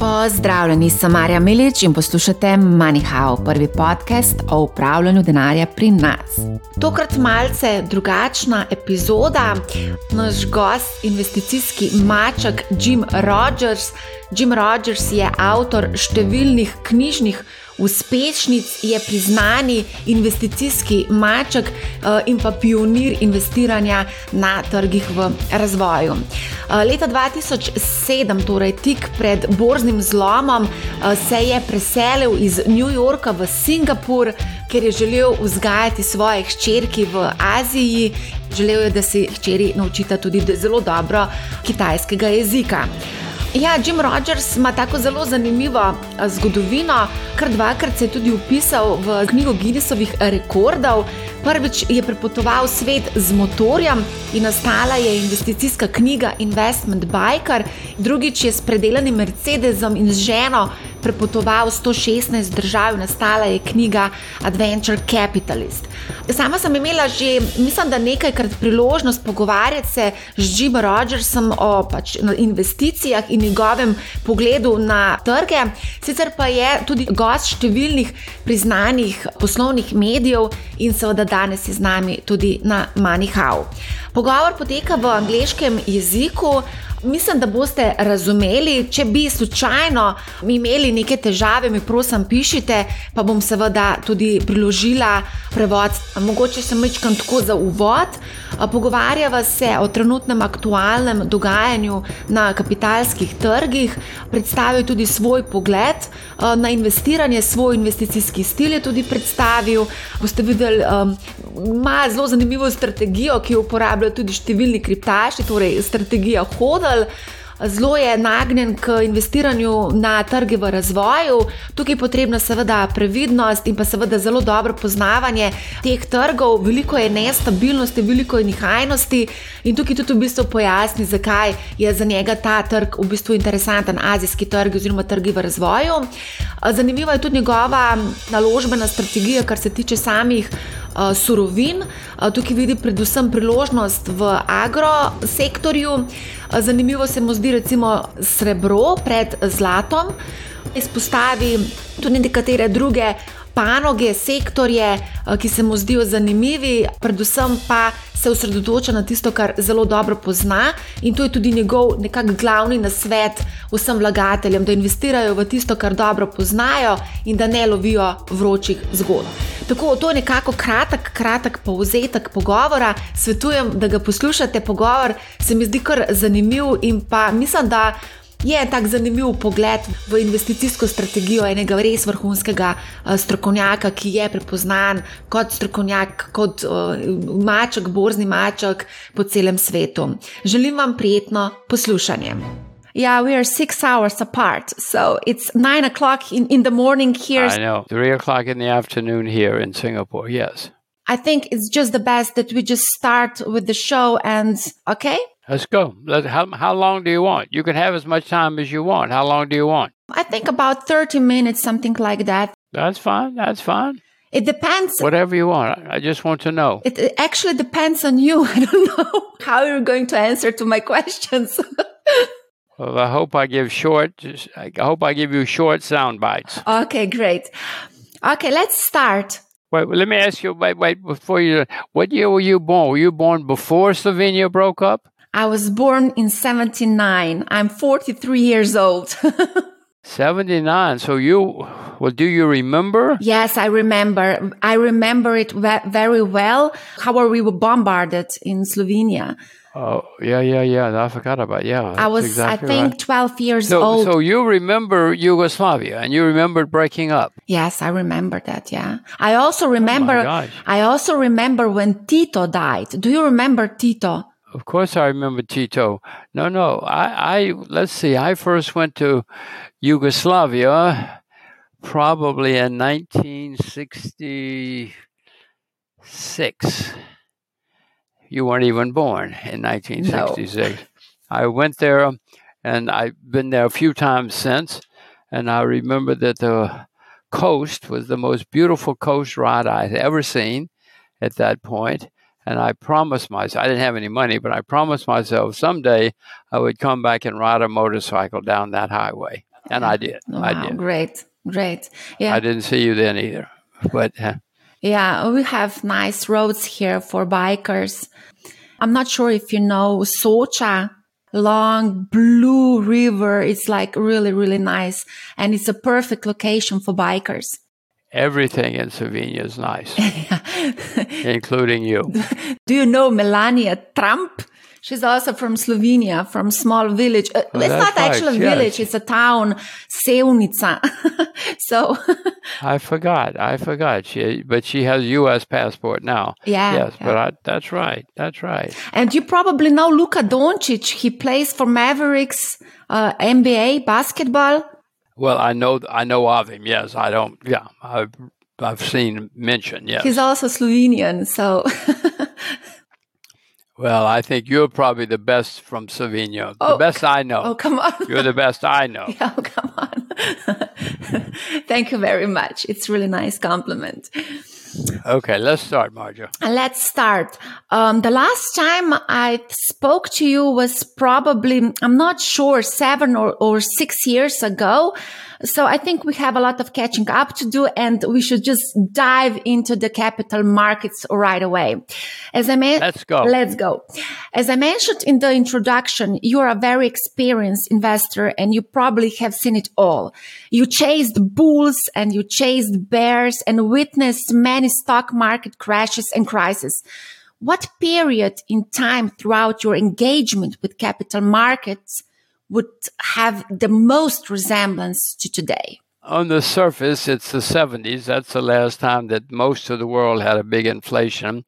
Pozdravljeni, sem Marja Milič in poslušate MoneyHow, prvi podcast o upravljanju denarja pri nas. Tokrat malce drugačna epizoda. Naš gost, investicijski maček Jim Rogers. Jim Rogers je avtor številnih knjižnih uspešnic, je priznani investicijski maček eh, in pa pionir investiranja na trgih v razvoju. Eh, leta 2007, torej tik pred borznim zlomom, eh, se je preselil iz New Yorka v Singapur, ker je želel vzgajati svoje hčerke v Aziji. Želel je, da se hčeri naučita tudi zelo dobro kitajskega jezika. Ja, Jim Rogers ima tako zelo zanimivo zgodovino, kar dvakrat se je tudi upisal v knjigo Guinnessovih rekordov. Prvič je prepotoval svet z motorjem in nastala je investicijska knjiga Investment Biker, drugič je s predelanim Mercedesom in z ženo prepotoval 116 držav, nastala je knjiga Adventure Capitalist. Sama sem imela že, mislim, da nekajkrat priložnost pogovarjati se z Jim Rogersom o pač, investicijah in njegovem pogledu na trge. Sicer pa je tudi gost številnih priznanih poslovnih medijev in seveda danes je z nami tudi na MoneyHow. Pogovor poteka v angleškem jeziku. Mislim, da boste razumeli, če bi slučajno imeli neke težave, mi prosim, pišite, pa bom seveda tudi priložila prevod. Mogoče sem večkrat tako za uvod. Pogovarjava se o trenutnem aktualnem dogajanju na kapitalskih trgih, predstavil tudi svoj pogled na investiranje, svoj investicijski stil je tudi predstavil. Boste videli, ima zelo zanimivo strategijo, ki jo uporabljajo tudi številni kriptaši, torej strategija hodl. Zelo je nagnjen k investiranju na trge v razvoju. Tukaj je potrebna seveda previdnost in pa seveda zelo dobro poznavanje teh trgov. Veliko je nestabilnosti, veliko je nihajnosti in tukaj tudi v bistvu pojasni, zakaj je za njega ta trg v bistvu interesanten, azijski trg oziroma trgi v razvoju. Zanimiva je tudi njegova naložbena strategija, kar se tiče samih uh, surovin. Uh, tukaj vidi predvsem priložnost v agrosektorju. Uh, zanimivo se mu zdi recimo srebro pred zlatom. Izpostavi tudi nekatere druge panoge, sektorje, ki se mu zdijo zanimivi, predvsem pa se osredotoča na tisto, kar zelo dobro pozna, in to je tudi njegov nekakšen glavni nasvet vsem vlagateljem, da investirajo v tisto, kar dobro poznajo in da ne lovijo vročih zgodb. Tako, to je nekako kratek, kratek povzetek pogovora. Svetujem, da ga poslušate. Pogovor se mi zdi kar zanimiv in pa mislim, da je tak zanimiv pogled v investicijsko strategijo enega res vrhunskega uh, strokovnjaka, ki je prepoznan kot strokovnjak, kot uh, maček, borzni maček po celem svetu. Želim vam prijetno poslušanje. Yeah, we are six hours apart. So it's nine o'clock in, in the morning here. I know. Three o'clock in the afternoon here in Singapore. Yes. I think it's just the best that we just start with the show and okay? Let's go. How, how long do you want? You can have as much time as you want. How long do you want? I think about 30 minutes, something like that. That's fine. That's fine. It depends. Whatever you want. I just want to know. It actually depends on you. I don't know how you're going to answer to my questions. well, I hope I give short. I hope I give you short sound bites. Okay, great. Okay, let's start. Wait, let me ask you. Wait, wait. Before you, what year were you born? Were you born before Slovenia broke up? I was born in 79. I'm 43 years old. 79. So you, well, do you remember? Yes, I remember. I remember it very well. How we were bombarded in Slovenia. Oh, yeah, yeah, yeah. I forgot about Yeah. I was, exactly I think, right. 12 years so, old. So you remember Yugoslavia and you remember breaking up? Yes, I remember that. Yeah. I also oh remember, Oh gosh. I also remember when Tito died. Do you remember Tito? Of course, I remember Tito. No, no. I, I let's see. I first went to Yugoslavia probably in 1966. You weren't even born in 1966. I went there, and I've been there a few times since. And I remember that the coast was the most beautiful coast ride I'd ever seen at that point and I promised myself, I didn't have any money, but I promised myself someday I would come back and ride a motorcycle down that highway. and I did. Wow, I did. great, great. Yeah, I didn't see you then either, but. Uh, yeah, we have nice roads here for bikers. I'm not sure if you know Socha, long blue river. It's like really, really nice. And it's a perfect location for bikers. Everything in Slovenia is nice, including you. Do you know Melania Trump? She's also from Slovenia, from small village. Uh, Oh, it's not actually a yes. village; it's a town, Sevnica. so, I forgot. I forgot. She, but she has U.S. passport now. yeah. yes, yeah. but I, that's right. That's right. And you probably know Luka Doncic. He plays for Mavericks, uh, NBA basketball. Well, I know. I know of him. Yes, I don't. Yeah, I've I've seen mentioned. Yes. He's also Slovenian. So, well, I think you're probably the best from Slovenia. Oh, the best I know. oh, come on. You're the best I know. Oh, come on. Thank you very much. It's really nice compliment. Okay, let's start, Marja. Let's start. Um, the last time I spoke to you was probably, I'm not sure, seven or, or six years ago. So I think we have a lot of catching up to do and we should just dive into the capital markets right away. As I mentioned, Let's go. Let's go. As I mentioned in the introduction, you are a very experienced investor and you probably have seen it all. You chased bulls and you chased bears and witnessed many stock market crashes and crises. What period in time throughout your engagement with capital markets would have the most resemblance to today? On the surface, it's the 70s. That's the last time that most of the world had a big inflation,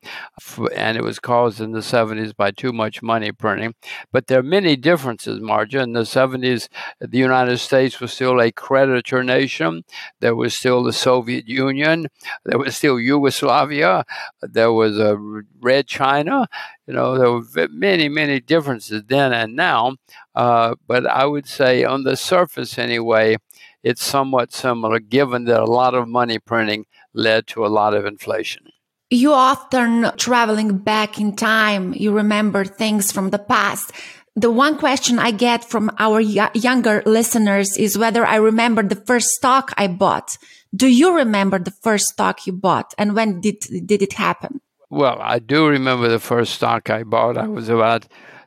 and it was caused in the 70s by too much money printing. But there are many differences, Marja. In the 70s, the United States was still a creditor nation. There was still the Soviet Union. There was still Yugoslavia. There was a Red China. You know, there were many, many differences then and now. Uh, but I would say, on the surface anyway, it's somewhat similar, given that a lot of money printing led to a lot of inflation. You often traveling back in time, you remember things from the past. The one question I get from our y- younger listeners is whether I remember the first stock I bought. Do you remember the first stock you bought and when did, did it happen? Well, I do remember the first stock I bought. I was about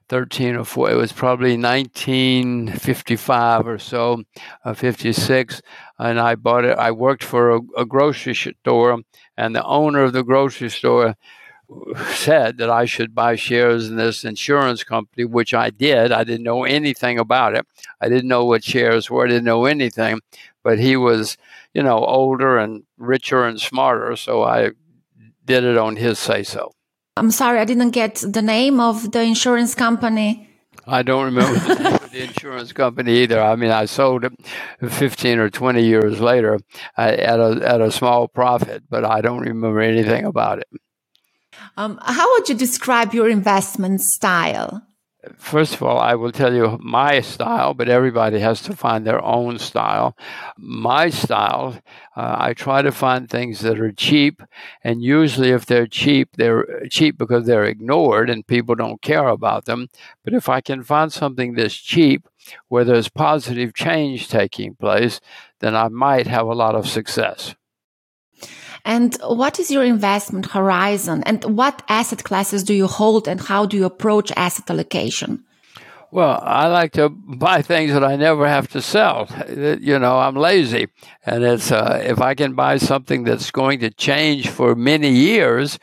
13 or 4. It was probably 1955 or so, uh, 56. And I bought it. I worked for a, a grocery store, and the owner of the grocery store said that I should buy shares in this insurance company, which I did. I didn't know anything about it. I didn't know what shares were. I didn't know anything. But he was, you know, older and richer and smarter. So I did it on his say so. I'm sorry, I didn't get the name of the insurance company. I don't remember the name of the insurance company either. I mean, I sold it 15 or 20 years later uh, at a at a small profit, but I don't remember anything about it. Um, how would you describe your investment style? First of all, I will tell you my style, but everybody has to find their own style. My style, uh, I try to find things that are cheap, and usually, if they're cheap, they're cheap because they're ignored and people don't care about them. But if I can find something that's cheap, where there's positive change taking place, then I might have a lot of success. And what is your investment horizon? And what asset classes do you hold and how do you approach asset allocation? Well, I like to buy things that I never have to sell. You know, I'm lazy, and it's uh, if I can buy something that's going to change for many years,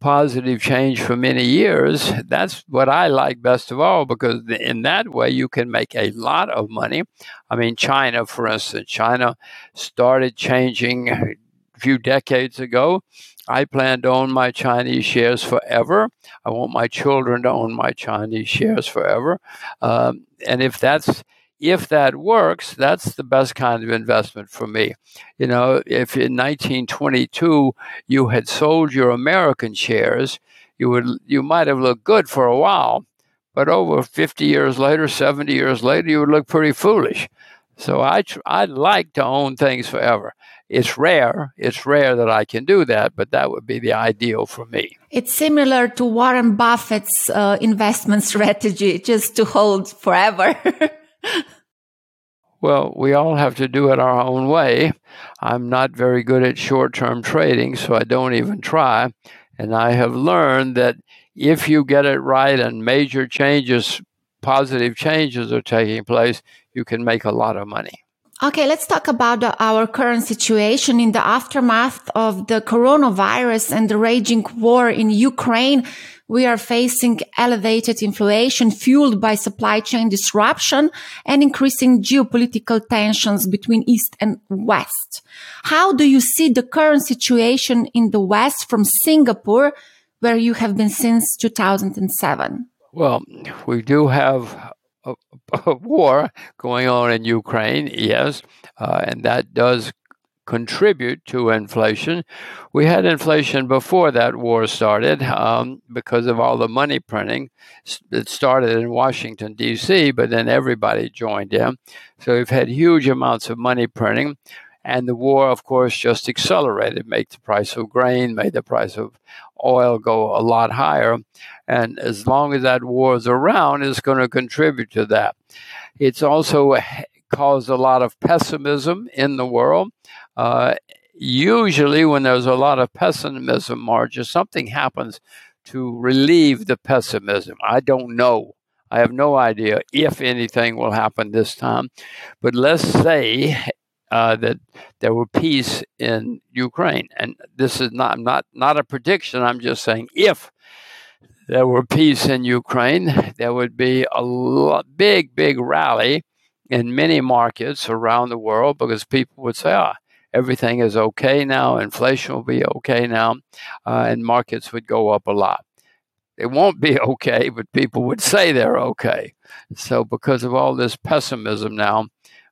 positive change for many years. That's what I like best of all because in that way you can make a lot of money. I mean, China, for instance, China started changing few decades ago. I plan to own my Chinese shares forever. I want my children to own my Chinese shares forever. Um, and if that's if that works, that's the best kind of investment for me. You know, if in 1922 you had sold your American shares, you would you might have looked good for a while, but over 50 years later, 70 years later, you would look pretty foolish. So I tr- I'd like to own things forever. It's rare. It's rare that I can do that, but that would be the ideal for me. It's similar to Warren Buffett's uh, investment strategy, just to hold forever. Well, we all have to do it our own way. I'm not very good at short term trading, so I don't even try. And I have learned that if you get it right and major changes, positive changes are taking place, you can make a lot of money. Okay, let's talk about our current situation in the aftermath of the coronavirus and the raging war in Ukraine. We are facing elevated inflation fueled by supply chain disruption and increasing geopolitical tensions between East and West. How do you see the current situation in the West from Singapore, where you have been since 2007? Well, we do have a, war going on in Ukraine, yes, uh, and that does contribute to inflation. We had inflation before that war started um, because of all the money printing. It started in Washington, D.C., but then everybody joined in. So we've had huge amounts of money printing. And the war, of course, just accelerated, made the price of grain, made the price of oil go a lot higher. And as long as that war is around, it's going to contribute to that. It's also caused a lot of pessimism in the world. Uh, usually, when there's a lot of pessimism, Marja, something happens to relieve the pessimism. I don't know. I have no idea if anything will happen this time. But let's say uh, that there were peace in Ukraine, and this is not not not a prediction. I'm just saying if there were peace in Ukraine, there would be a big big rally in many markets around the world because people would say, "Ah, everything is okay now. Inflation will be okay now," uh, and markets would go up a lot. It won't be okay, but people would say they're okay. So, because of all this pessimism now,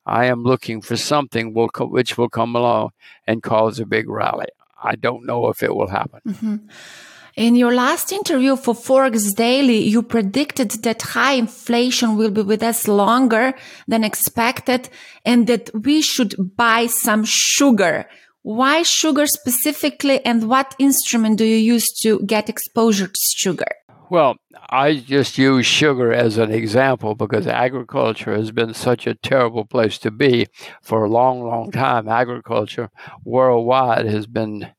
I am looking for something will co- which will come along and cause a big rally. I don't know if it will happen. Mm-hmm. In your last interview for Forex Daily, you predicted that high inflation will be with us longer than expected and that we should buy some sugar. Why sugar specifically and what instrument do you use to get exposure to sugar? Well, I just use sugar as an example because agriculture has been such a terrible place to be for a long, long time. Agriculture worldwide has been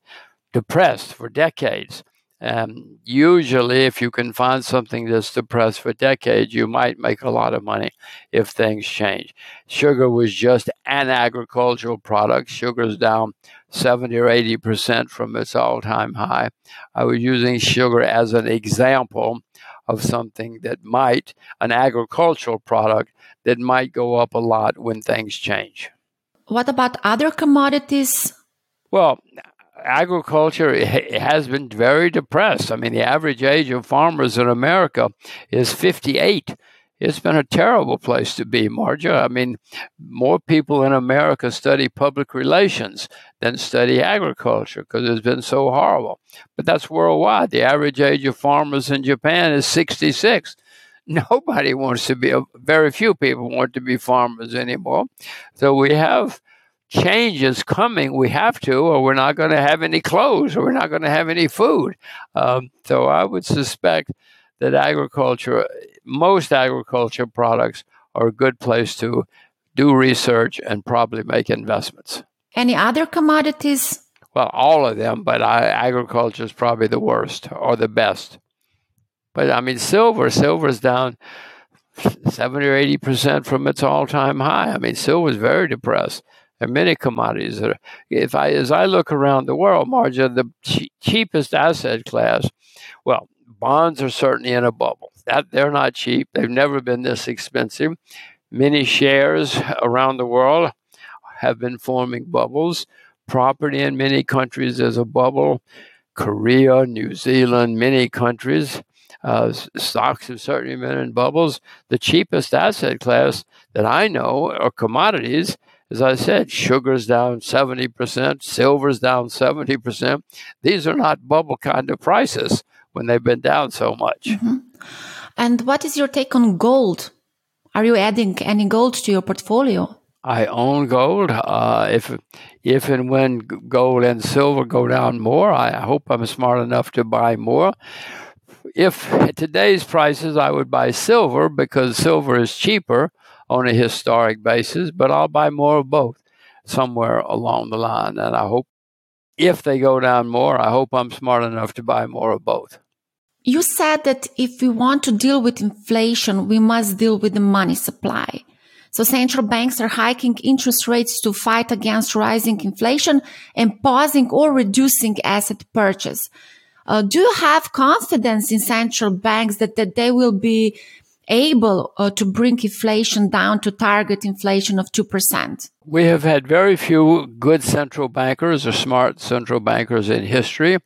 depressed for decades. Um, usually, if you can find something that's depressed for decades, you might make a lot of money if things change. Sugar was just an agricultural product. Sugar's down 70 or 80 percent from its all time high. I was using sugar as an example of something that might, an agricultural product that might go up a lot when things change. What about other commodities? Well, agriculture has been very depressed. I mean, the average age of farmers in America is 58. It's been a terrible place to be, Marja. I mean, more people in America study public relations than study agriculture because it's been so horrible. But that's worldwide. The average age of farmers in Japan is 66 nobody wants to be a very few people want to be farmers anymore so we have changes coming. We have to, or we're not going to have any clothes, or we're not going to have any food. Um, so I would suspect that agriculture, most agriculture products, are a good place to do research and probably make investments. Any other commodities? Well, all of them, but I, agriculture is probably the worst or the best. But I mean, silver, silver's down 70 or 80% from its all time high. I mean, silver's very depressed. There are many commodities that are, if I, as I look around the world, Marja, the ch- cheapest asset class, well, bonds are certainly in a bubble. That they're not cheap. They've never been this expensive. Many shares around the world have been forming bubbles. Property in many countries is a bubble. Korea, New Zealand, many countries. Uh, stocks have certainly been in bubbles. The cheapest asset class that I know are commodities as I said, sugar's down 70%, silver's down 70%. These are not bubble kind of prices when they've been down so much. Mm-hmm. And what is your take on gold? Are you adding any gold to your portfolio? I own gold. Uh, if if and when gold and silver go down more, I hope I'm smart enough to buy more. If today's prices, I would buy silver because silver is cheaper on a historic basis, but I'll buy more of both somewhere along the line. And I hope if they go down more, I hope I'm smart enough to buy more of both. You said that if we want to deal with inflation, we must deal with the money supply. So central banks are hiking interest rates to fight against rising inflation and pausing or reducing asset purchase. Uh, do you have confidence in central banks that, that they will be able uh, to bring inflation down to target inflation of 2%? We have had very few good central bankers or smart central bankers in history.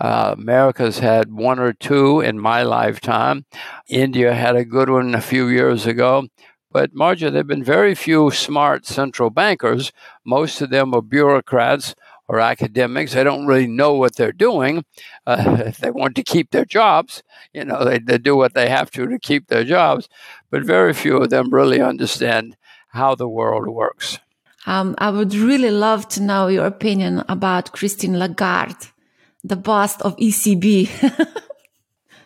Uh, America's had one or two in my lifetime. India had a good one a few years ago. But Marja, there have been very few smart central bankers. Most of them are bureaucrats or academics. They don't really know what they're doing. Uh, they want to keep their jobs. You know, they, they do what they have to to keep their jobs. But very few of them really understand how the world works. Um, I would really love to know your opinion about Christine Lagarde, the boss of ECB.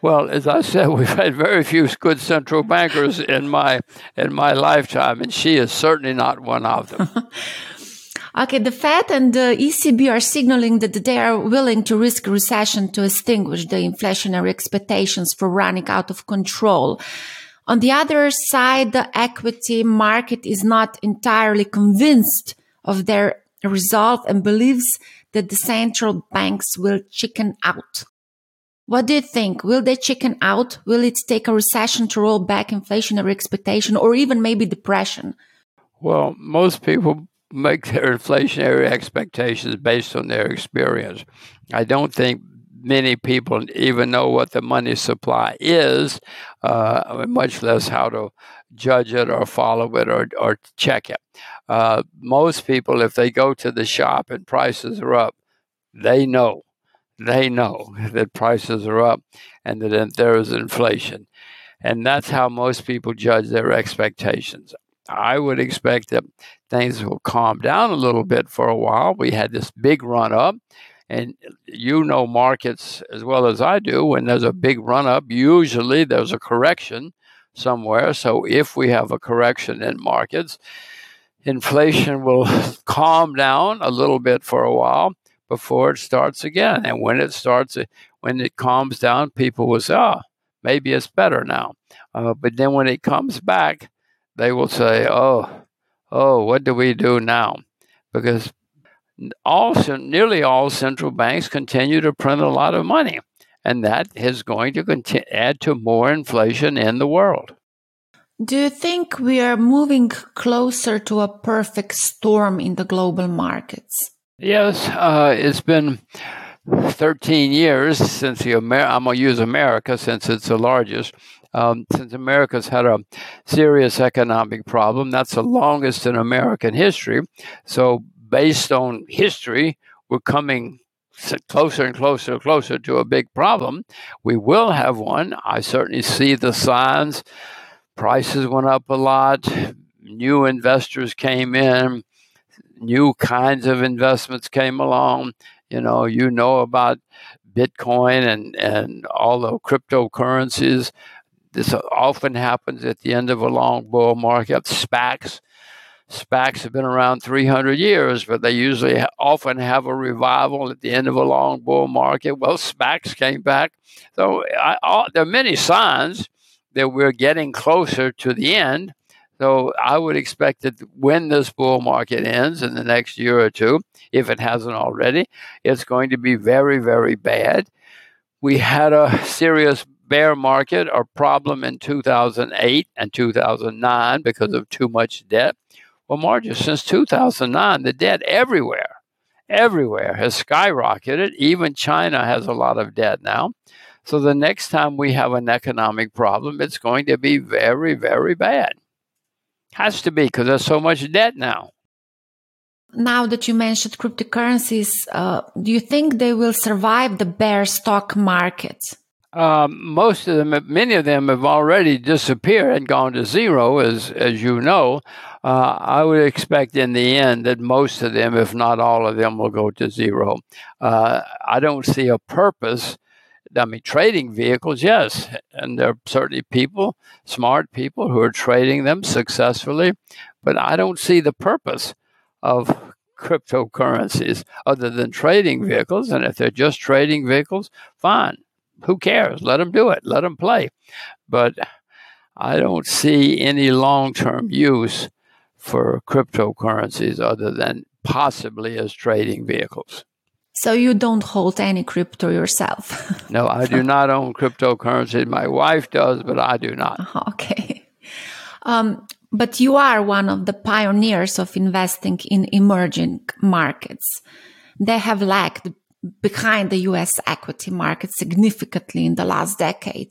Well, as I said, we've had very few good central bankers in my in my lifetime, and she is certainly not one of them. okay, the Fed and the ECB are signaling that they are willing to risk recession to extinguish the inflationary expectations for running out of control. On the other side, the equity market is not entirely convinced of their resolve and believes that the central banks will chicken out. What do you think? Will they chicken out? Will it take a recession to roll back inflationary expectation or even maybe depression? Well, most people make their inflationary expectations based on their experience. I don't think many people even know what the money supply is, uh, much less how to judge it or follow it or, or check it. Uh, most people, if they go to the shop and prices are up, they know they know that prices are up and that there is inflation. And that's how most people judge their expectations. I would expect that things will calm down a little bit for a while. We had this big run up, and you know markets as well as I do. When there's a big run up, usually there's a correction somewhere. So if we have a correction in markets, inflation will calm down a little bit for a while before it starts again. And when it starts, when it calms down, people will say, oh, maybe it's better now. Uh, but then when it comes back, they will say, oh, oh, what do we do now? Because all nearly all central banks continue to print a lot of money, and that is going to continue, add to more inflation in the world. Do you think we are moving closer to a perfect storm in the global markets? Yes, uh, it's been 13 years since the Amer- I'm going to use America since it's the largest. Um, since America's had a serious economic problem, that's the longest in American history. So, based on history, we're coming closer and closer and closer to a big problem. We will have one. I certainly see the signs. Prices went up a lot. New investors came in new kinds of investments came along. You know, you know about Bitcoin and, and all the cryptocurrencies. This often happens at the end of a long bull market. SPACs. SPACs have been around 300 years, but they usually often have a revival at the end of a long bull market. Well, SPACs came back. So I, all, there are many signs that we're getting closer to the end. So I would expect that when this bull market ends in the next year or two, if it hasn't already, it's going to be very, very bad. We had a serious bear market or problem in 2008 and 2009 because of too much debt. Well, Marja, since 2009, the debt everywhere, everywhere has skyrocketed. Even China has a lot of debt now. So the next time we have an economic problem, it's going to be very, very bad. Has to be because there's so much debt now. Now that you mentioned cryptocurrencies, uh, do you think they will survive the bear stock market? Um, most of them, many of them have already disappeared and gone to zero, as as you know. Uh, I would expect in the end that most of them, if not all of them, will go to zero. Uh, I don't see a purpose I mean, trading vehicles, yes. And there are certainly people, smart people, who are trading them successfully. But I don't see the purpose of cryptocurrencies other than trading vehicles. And if they're just trading vehicles, fine. Who cares? Let them do it. Let them play. But I don't see any long term use for cryptocurrencies other than possibly as trading vehicles. So you don't hold any crypto yourself? no, I do not own cryptocurrency. My wife does, but I do not. Okay. Um, but you are one of the pioneers of investing in emerging markets. They have lagged behind the US equity market significantly in the last decade.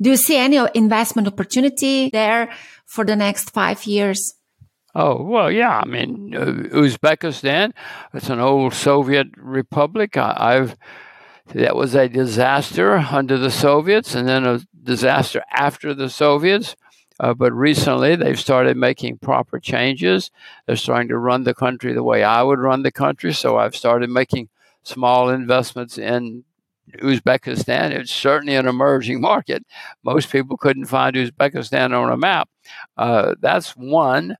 Do you see any investment opportunity there for the next five years? Oh, well, yeah. I mean, uh, Uzbekistan, it's an old Soviet republic. I, have that was a disaster under the Soviets and then a disaster after the Soviets. Uh, but recently, they've started making proper changes. They're starting to run the country the way I would run the country. So I've started making small investments in Uzbekistan. It's certainly an emerging market. Most people couldn't find Uzbekistan on a map. Uh, that's one.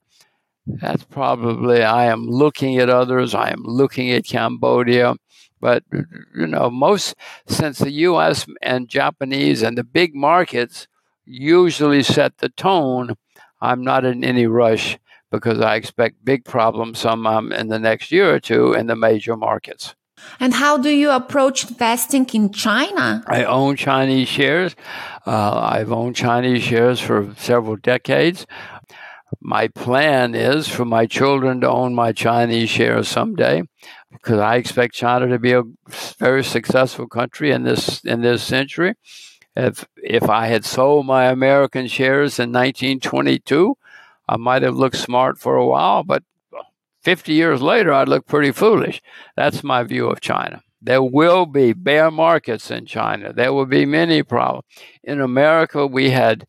That's probably, I am looking at others. I am looking at Cambodia. But, you know, most, since the US and Japanese and the big markets usually set the tone, I'm not in any rush because I expect big problems some um, in the next year or two in the major markets. And how do you approach investing in China? I own Chinese shares. Uh, I've owned Chinese shares for several decades. My plan is for my children to own my Chinese shares someday, because I expect China to be a very successful country in this in this century. If if I had sold my American shares in 1922, I might have looked smart for a while, but 50 years later, I'd look pretty foolish. That's my view of China. There will be bear markets in China. There will be many problems. In America, we had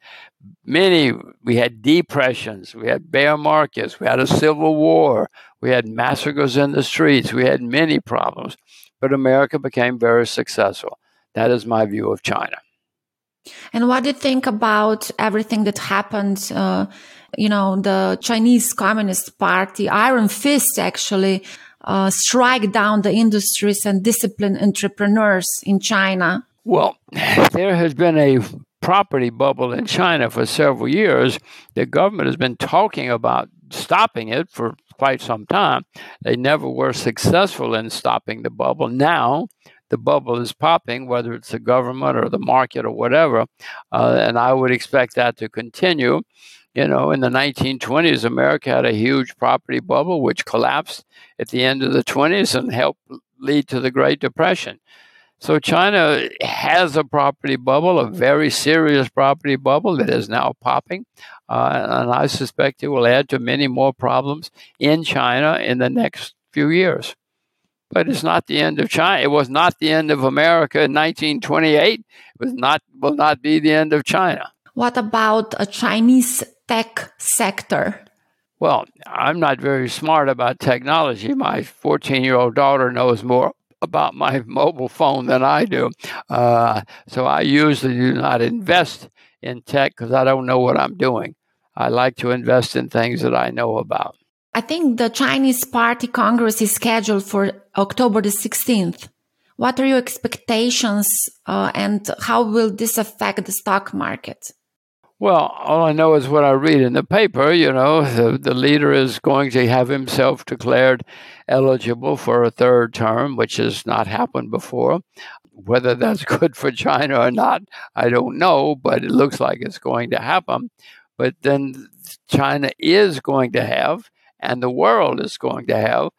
many, we had depressions, we had bear markets, we had a civil war, we had massacres in the streets, we had many problems. But America became very successful. That is my view of China. And what do you think about everything that happened? Uh, you know, the Chinese Communist Party, Iron Fist actually uh, strike down the industries and discipline entrepreneurs in China? Well, there has been a property bubble in China for several years. The government has been talking about stopping it for quite some time. They never were successful in stopping the bubble. Now, the bubble is popping, whether it's the government or the market or whatever. Uh, and I would expect that to continue. You know, in the 1920s, America had a huge property bubble, which collapsed at the end of the 20s and helped lead to the Great Depression. So China has a property bubble, a very serious property bubble that is now popping. Uh, and I suspect it will add to many more problems in China in the next few years. But it's not the end of China. It was not the end of America in 1928. It was not will not be the end of China. What about a Chinese tech sector? Well, I'm not very smart about technology. My 14 year old daughter knows more about my mobile phone than I do. Uh, so I usually do not invest in tech because I don't know what I'm doing. I like to invest in things that I know about. I think the Chinese Party Congress is scheduled for October the 16th. What are your expectations uh, and how will this affect the stock market? Well, all I know is what I read in the paper. You know, the, the leader is going to have himself declared eligible for a third term, which has not happened before. Whether that's good for China or not, I don't know, but it looks like it's going to happen. But then China is going to have, and the world is going to have,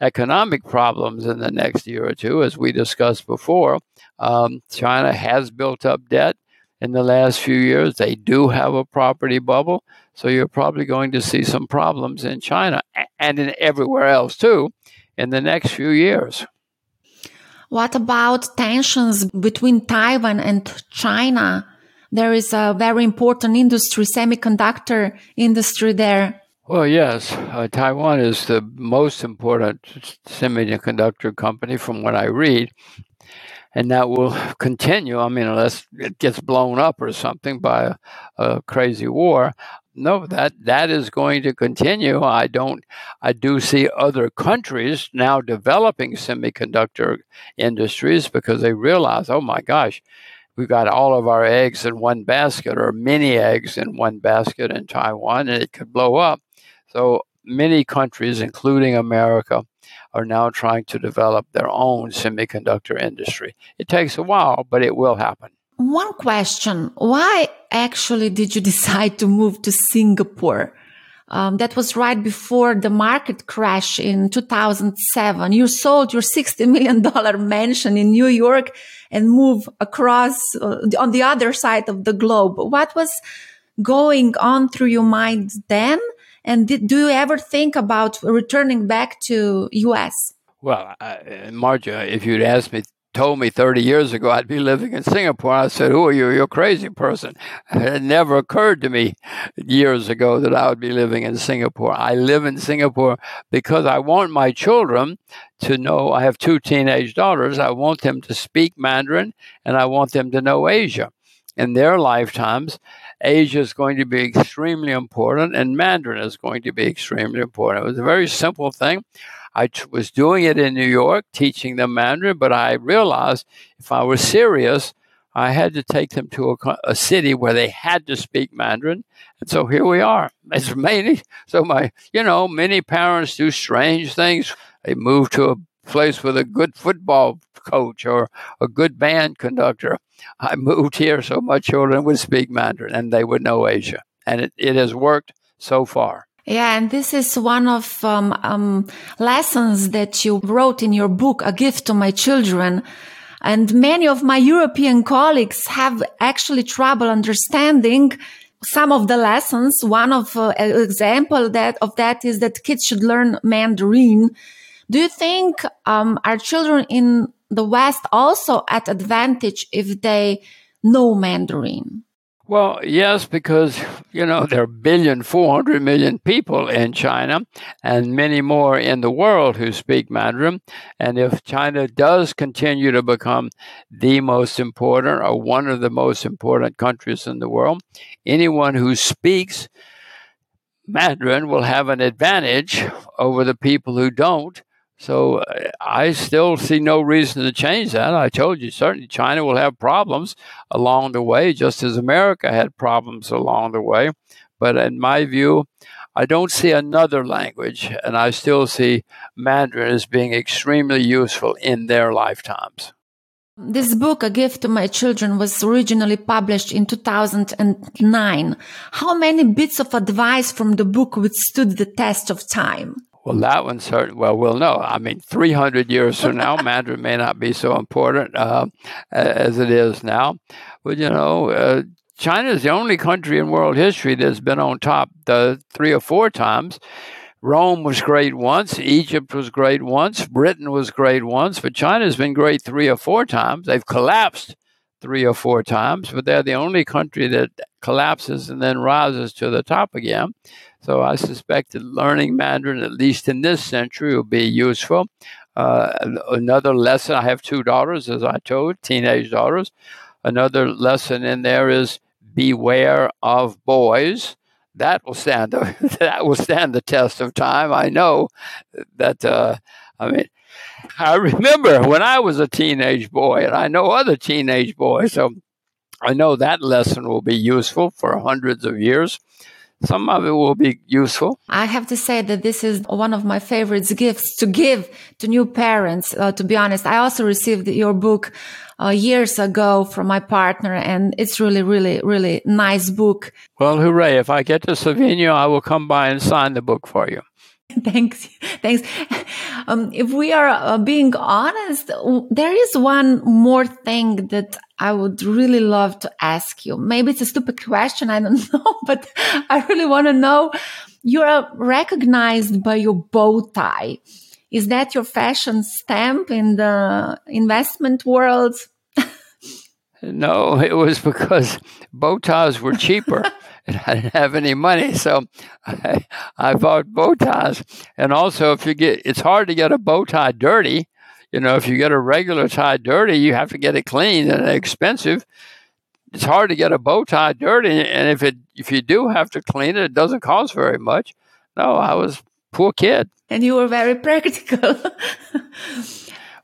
economic problems in the next year or two, as we discussed before. Um, China has built up debt in the last few years. They do have a property bubble. So you're probably going to see some problems in China and in everywhere else too in the next few years. What about tensions between Taiwan and China? There is a very important industry, semiconductor industry there. Well, yes, uh, Taiwan is the most important semiconductor company from what I read. and that will continue. I mean, unless it gets blown up or something by a, a crazy war. No, that that is going to continue. I don't. I do see other countries now developing semiconductor industries because they realize, oh my gosh, we've got all of our eggs in one basket or many eggs in one basket in Taiwan, and it could blow up. So many countries, including America, are now trying to develop their own semiconductor industry. It takes a while, but it will happen. One question Why actually did you decide to move to Singapore? Um, that was right before the market crash in 2007. You sold your $60 million mansion in New York and moved across uh, on the other side of the globe. What was going on through your mind then? And did, do you ever think about returning back to US? Well, uh, Marja, if you'd asked me, told me 30 years ago I'd be living in Singapore, I said, "Who are you? You're a crazy person." It never occurred to me years ago that I would be living in Singapore. I live in Singapore because I want my children to know. I have two teenage daughters. I want them to speak Mandarin, and I want them to know Asia in their lifetimes. Asia is going to be extremely important, and Mandarin is going to be extremely important. It was a very simple thing. I t- was doing it in New York, teaching them Mandarin, but I realized if I was serious, I had to take them to a, a, city where they had to speak Mandarin. And so here we are. It's many. so my, you know, many parents do strange things. They move to a place with a good football coach or a good band conductor. I moved here so my children would speak Mandarin and they would know Asia. And it, it has worked so far. Yeah, and this is one of um, um, lessons that you wrote in your book, A Gift to My Children. And many of my European colleagues have actually trouble understanding some of the lessons. One of uh, example that of that is that kids should learn Mandarin. Do you think um, our children in the West also at advantage if they know Mandarin? Well, yes, because you know there are billion, four hundred million people in China, and many more in the world who speak Mandarin. And if China does continue to become the most important or one of the most important countries in the world, anyone who speaks Mandarin will have an advantage over the people who don't so uh, I still see no reason to change that. I told you, certainly China will have problems along the way, just as America had problems along the way. But in my view, I don't see another language, and I still see Mandarin as being extremely useful in their lifetimes. This book, A Gift to My Children, was originally published in 2009. How many bits of advice from the book withstood the test of time? Well, that one certainly, well, we'll know. I mean, 300 years from now, Mandarin may not be so important uh, as it is now. But, you know, uh, China is the only country in world history that's been on top the three or four times. Rome was great once, Egypt was great once, Britain was great once, but China's been great three or four times. They've collapsed three or four times, but they're the only country that collapses and then rises to the top again. So I suspect that learning Mandarin, at least in this century, will be useful. Uh, another lesson I have two daughters, as I told, teenage daughters. Another lesson in there is beware of boys. That will stand that will stand the test of time. I know that. Uh, I mean, I remember when I was a teenage boy, and I know other teenage boys. So I know that lesson will be useful for hundreds of years some of it will be useful. I have to say that this is one of my favorite gifts to give to new parents. Uh, to be honest, I also received your book uh, years ago from my partner, and it's really, really, really nice book. Well, hooray! If I get to Slovenia, I will come by and sign the book for you. Thanks. Thanks. Um, if we are uh, being honest, there is one more thing that I would really love to ask you. Maybe it's a stupid question. I don't know, but I really want to know. You're recognized by your bow tie. Is that your fashion stamp in the investment world? No, it was because bow ties were cheaper. and I didn't have any money, so I, I bought bow ties. And also, if you get, it's hard to get a bow tie dirty. You know, if you get a regular tie dirty, you have to get it clean and expensive. It's hard to get a bow tie dirty, and if it if you do have to clean it, it doesn't cost very much. No, I was poor kid. And you were very practical. well,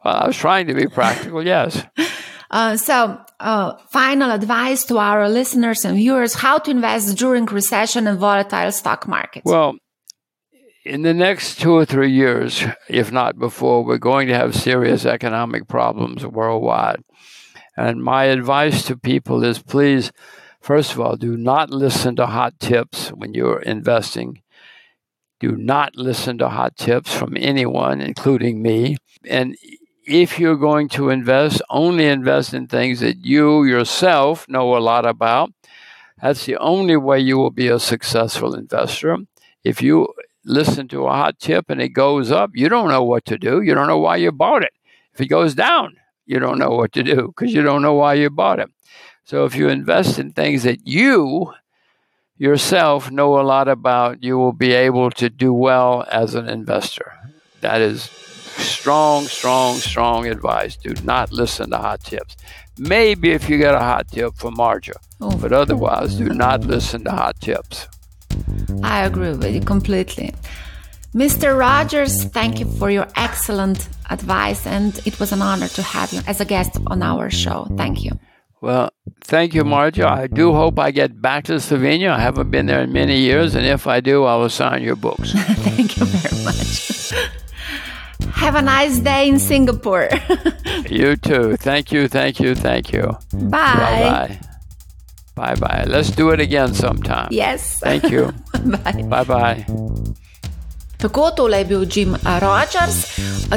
I was trying to be practical, yes. Uh, so, uh, final advice to our listeners and viewers: how to invest during recession and volatile stock markets. Well, in the next two or three years, if not before, we're going to have serious economic problems worldwide. And my advice to people is please, first of all, do not listen to hot tips when you're investing. Do not listen to hot tips from anyone, including me. And if you're going to invest, only invest in things that you yourself know a lot about. That's the only way you will be a successful investor. If you listen to a hot tip and it goes up, you don't know what to do. You don't know why you bought it. If it goes down, you don't know what to do because you don't know why you bought it. So if you invest in things that you yourself know a lot about, you will be able to do well as an investor. That is strong, strong, strong advice. Do not listen to hot tips. Maybe if you get a hot tip from Marja, oh. but otherwise, do not listen to hot tips. I agree with you completely. Mr. Rogers, thank you for your excellent advice, and it was an honor to have you as a guest on our show. Thank you. Well, thank you, Marja. I do hope I get back to Slovenia. I haven't been there in many years, and if I do, I will sign your books. thank you very much. Have a nice day in Singapore. you too. Thank you, thank you, thank you. Bye. Bye bye. Bye bye. Let's do it again sometime. Yes. Thank you. bye. Bye bye. Tako tole je bil Jim Rogers.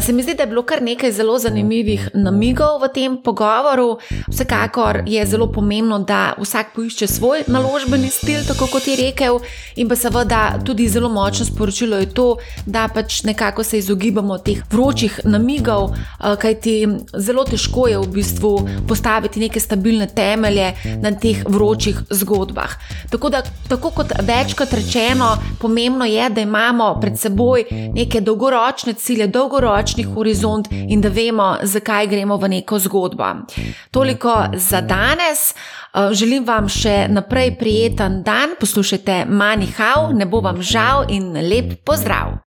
Se mi zdi, da je bilo kar nekaj zelo zanimivih namigov v tem pogovoru. Vsekakor je zelo pomembno, da vsak poišče svoj naložbeni stil, tako kot je rekel. In pa seveda tudi zelo močno sporočilo je to, da pač nekako se izogibamo teh vročih namigov, kajti zelo težko je v bistvu postaviti neke stabilne temelje na teh vročih zgodbah. Tako da, tako kot večkrat rečeno, pomembno je, da imamo pred seboj seboj neke dolgoročne cilje, dolgoročni horizont in da vemo, zakaj gremo v neko zgodbo. Toliko za danes. Eh, želim vam še naprej prijeten dan, poslušajte Manihau, ne bo vam žal in lep pozdrav!